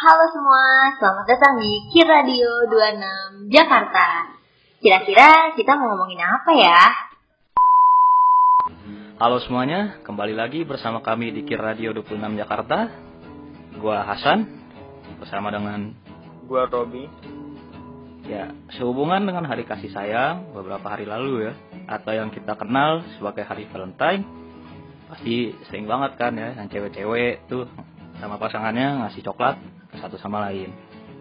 Halo semua, selamat datang di Kir Radio 26 Jakarta. Kira-kira kita mau ngomongin apa ya? Halo semuanya, kembali lagi bersama kami di Kir Radio 26 Jakarta. Gua Hasan bersama dengan Gua Robi. ya sehubungan dengan hari kasih sayang beberapa hari lalu ya atau yang kita kenal sebagai hari Valentine pasti sering banget kan ya yang cewek-cewek tuh sama pasangannya ngasih coklat satu sama lain.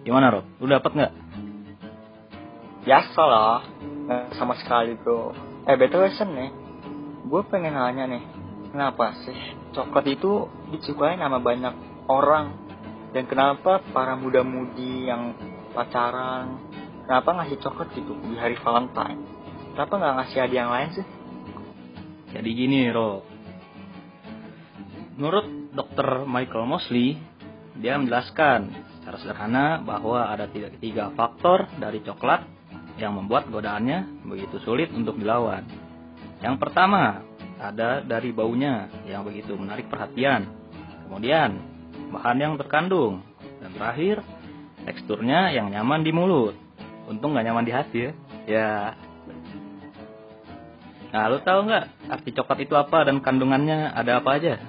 Gimana Rob? Lu dapet nggak? Biasa lah, nggak sama sekali bro. Eh btw Sen nih, gue pengen nanya nih, kenapa sih coklat itu disukai sama banyak orang dan kenapa para muda-mudi yang pacaran, kenapa ngasih coklat gitu di hari Valentine? Kenapa nggak ngasih hadiah yang lain sih? Jadi gini Rob. Menurut Dr. Michael Mosley, dia menjelaskan secara sederhana bahwa ada tiga, tiga faktor dari coklat yang membuat godaannya begitu sulit untuk dilawan. Yang pertama, ada dari baunya yang begitu menarik perhatian. Kemudian, bahan yang terkandung. Dan terakhir, teksturnya yang nyaman di mulut. Untung gak nyaman di hati ya. Ya. Nah, lu tahu nggak arti coklat itu apa dan kandungannya ada apa aja?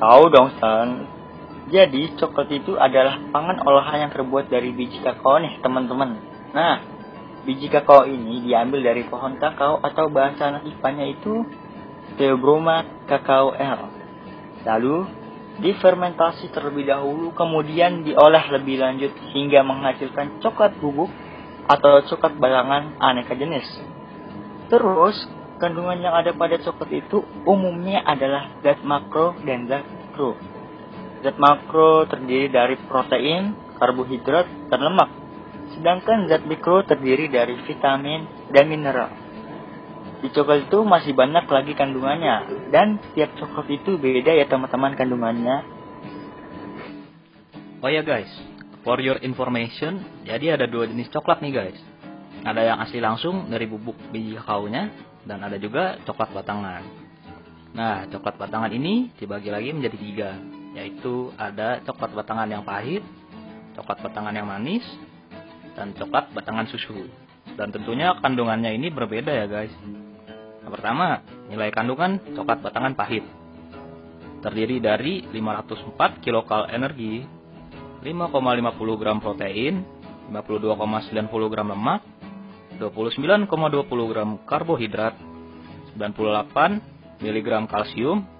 Tahu dong San. Jadi coklat itu adalah pangan olahan yang terbuat dari biji kakao nih teman-teman. Nah, biji kakao ini diambil dari pohon kakao atau bahasa anak IPA-nya itu Theobroma kakao L. Lalu difermentasi terlebih dahulu kemudian diolah lebih lanjut hingga menghasilkan coklat bubuk atau coklat balangan aneka jenis. Terus, kandungan yang ada pada coklat itu umumnya adalah zat makro dan zat mikro. Zat makro terdiri dari protein, karbohidrat, dan lemak. Sedangkan zat mikro terdiri dari vitamin dan mineral. Di coklat itu masih banyak lagi kandungannya, dan tiap coklat itu beda ya teman-teman kandungannya. Oh ya guys, for your information, jadi ada dua jenis coklat nih guys. Ada yang asli langsung dari bubuk biji kakaonya, dan ada juga coklat batangan. Nah, coklat batangan ini dibagi lagi menjadi tiga, yaitu ada coklat batangan yang pahit, coklat batangan yang manis, dan coklat batangan susu. Dan tentunya kandungannya ini berbeda ya guys. Yang pertama, nilai kandungan coklat batangan pahit. Terdiri dari 504 kilokal energi, 5,50 gram protein, 52,90 gram lemak, 29,20 gram karbohidrat, 98 mg kalsium,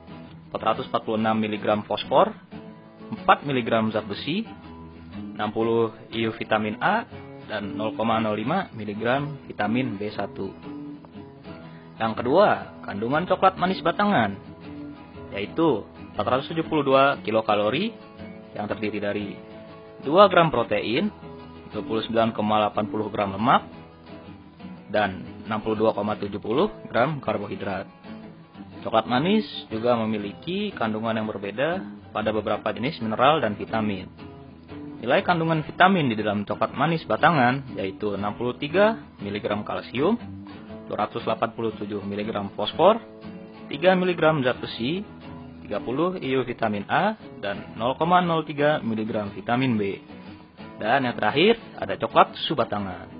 446 mg fosfor, 4 mg zat besi, 60 IU vitamin A, dan 0,05 mg vitamin B1. Yang kedua, kandungan coklat manis batangan, yaitu 472 kilokalori yang terdiri dari 2 gram protein, 29,80 gram lemak, dan 62,70 gram karbohidrat. Coklat manis juga memiliki kandungan yang berbeda pada beberapa jenis mineral dan vitamin. Nilai kandungan vitamin di dalam coklat manis batangan yaitu 63 mg kalsium, 287 mg fosfor, 3 mg zat besi, 30 IU vitamin A, dan 0,03 mg vitamin B. Dan yang terakhir ada coklat susu batangan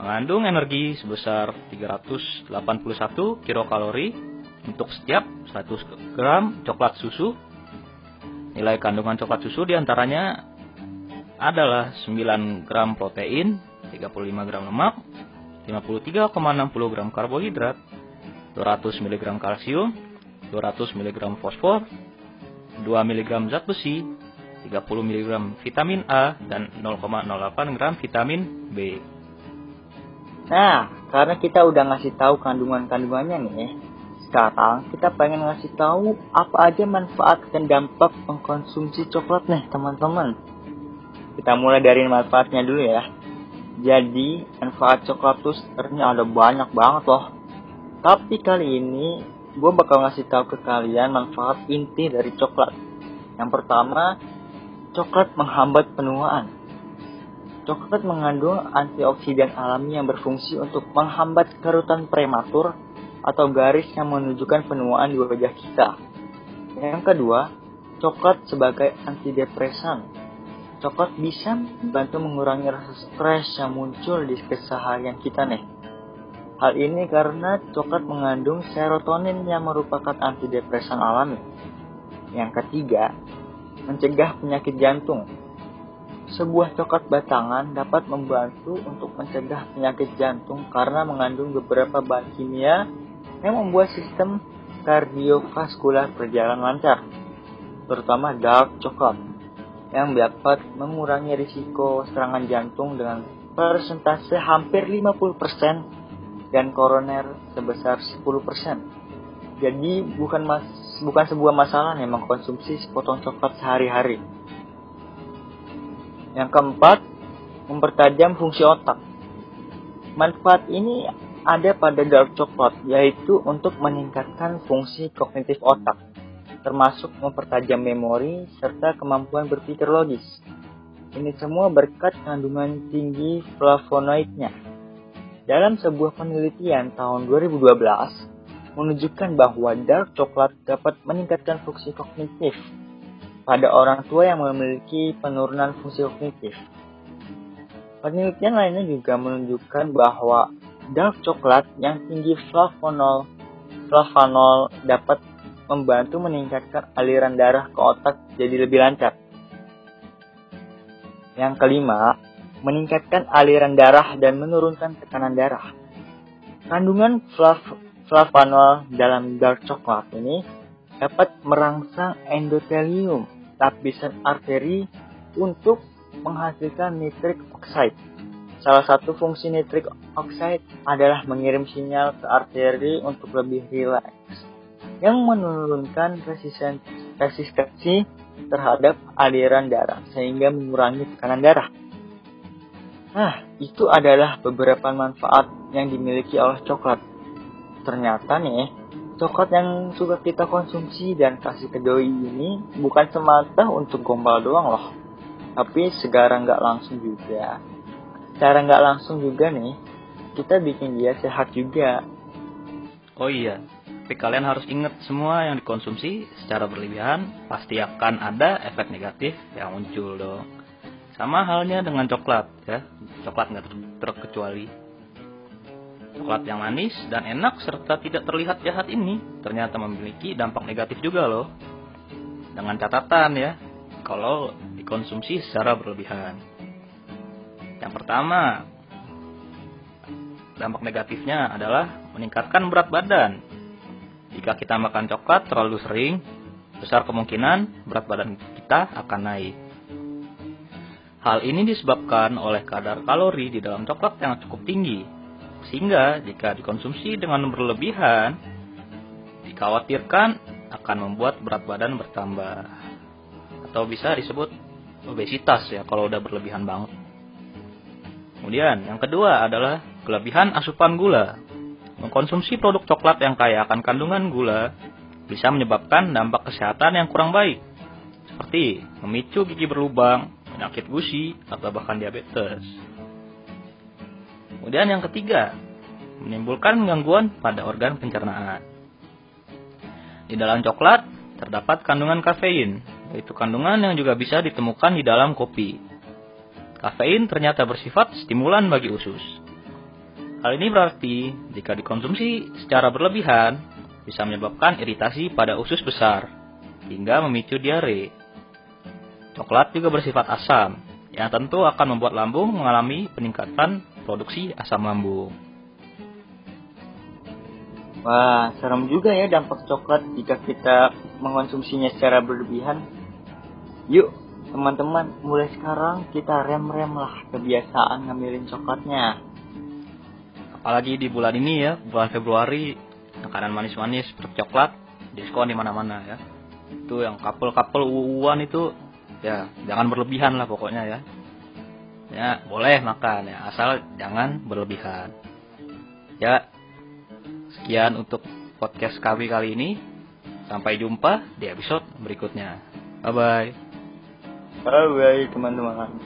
mengandung energi sebesar 381 kilokalori untuk setiap 100 gram coklat susu. Nilai kandungan coklat susu di antaranya adalah 9 gram protein, 35 gram lemak, 53,60 gram karbohidrat, 200 mg kalsium, 200 mg fosfor, 2 mg zat besi, 30 mg vitamin A, dan 0,08 gram vitamin B. Nah, karena kita udah ngasih tahu kandungan-kandungannya nih, sekarang kita pengen ngasih tahu apa aja manfaat dan dampak mengkonsumsi coklat nih, teman-teman. Kita mulai dari manfaatnya dulu ya. Jadi, manfaat coklat tuh sebenarnya ada banyak banget loh. Tapi kali ini, gue bakal ngasih tahu ke kalian manfaat inti dari coklat. Yang pertama, coklat menghambat penuaan. Coklat mengandung antioksidan alami yang berfungsi untuk menghambat kerutan prematur atau garis yang menunjukkan penuaan di wajah kita. Yang kedua, coklat sebagai antidepresan. coklat bisa membantu mengurangi rasa stres yang muncul di keseharian kita nih. Hal ini karena coklat mengandung serotonin yang merupakan antidepresan alami. Yang ketiga, mencegah penyakit jantung. Sebuah coklat batangan dapat membantu untuk mencegah penyakit jantung karena mengandung beberapa bahan kimia yang membuat sistem kardiovaskular berjalan lancar, terutama dark coklat yang dapat mengurangi risiko serangan jantung dengan persentase hampir 50% dan koroner sebesar 10%. Jadi bukan mas, bukan sebuah masalah nih mengkonsumsi sepotong coklat sehari-hari. Yang keempat, mempertajam fungsi otak. Manfaat ini ada pada dark coklat, yaitu untuk meningkatkan fungsi kognitif otak, termasuk mempertajam memori serta kemampuan berpikir logis. Ini semua berkat kandungan tinggi flavonoidnya dalam sebuah penelitian tahun 2012 menunjukkan bahwa dark coklat dapat meningkatkan fungsi kognitif pada orang tua yang memiliki penurunan fungsi kognitif. Penelitian lainnya juga menunjukkan bahwa dark coklat yang tinggi flavonol flavanol dapat membantu meningkatkan aliran darah ke otak jadi lebih lancar. Yang kelima, meningkatkan aliran darah dan menurunkan tekanan darah. Kandungan flav flavanol dalam dark coklat ini dapat merangsang endotelium lapisan arteri untuk menghasilkan nitric oxide. Salah satu fungsi nitric oxide adalah mengirim sinyal ke arteri untuk lebih rileks, yang menurunkan resistensi terhadap aliran darah sehingga mengurangi tekanan darah. Nah, itu adalah beberapa manfaat yang dimiliki oleh coklat. Ternyata nih, coklat yang suka kita konsumsi dan kasih ke doi ini bukan semata untuk gombal doang loh. Tapi segera nggak langsung juga. Cara nggak langsung juga nih, kita bikin dia sehat juga. Oh iya, tapi kalian harus ingat semua yang dikonsumsi secara berlebihan pasti akan ada efek negatif yang muncul dong. Sama halnya dengan coklat ya, coklat nggak terkecuali. Coklat yang manis dan enak serta tidak terlihat jahat ini ternyata memiliki dampak negatif juga loh. Dengan catatan ya, kalau dikonsumsi secara berlebihan. Yang pertama, dampak negatifnya adalah meningkatkan berat badan. Jika kita makan coklat terlalu sering, besar kemungkinan berat badan kita akan naik. Hal ini disebabkan oleh kadar kalori di dalam coklat yang cukup tinggi, sehingga jika dikonsumsi dengan berlebihan, dikhawatirkan akan membuat berat badan bertambah. Atau bisa disebut obesitas ya kalau udah berlebihan banget. Kemudian yang kedua adalah kelebihan asupan gula. Mengkonsumsi produk coklat yang kaya akan kandungan gula bisa menyebabkan dampak kesehatan yang kurang baik, seperti memicu gigi berlubang, penyakit gusi, atau bahkan diabetes. Kemudian yang ketiga, menimbulkan gangguan pada organ pencernaan. Di dalam coklat terdapat kandungan kafein, yaitu kandungan yang juga bisa ditemukan di dalam kopi. Kafein ternyata bersifat stimulan bagi usus. Hal ini berarti jika dikonsumsi secara berlebihan bisa menyebabkan iritasi pada usus besar hingga memicu diare. Coklat juga bersifat asam, yang tentu akan membuat lambung mengalami peningkatan produksi asam lambung. Wah, serem juga ya dampak coklat jika kita mengonsumsinya secara berlebihan. Yuk, teman-teman, mulai sekarang kita rem-rem lah kebiasaan ngambilin coklatnya. Apalagi di bulan ini ya, bulan Februari, makanan manis-manis seperti coklat diskon di mana-mana ya. Itu yang couple-couple uwan itu ya jangan berlebihan lah pokoknya ya. Ya boleh makan ya asal jangan berlebihan. Ya sekian untuk podcast kami kali ini. Sampai jumpa di episode berikutnya. Bye bye bye teman-teman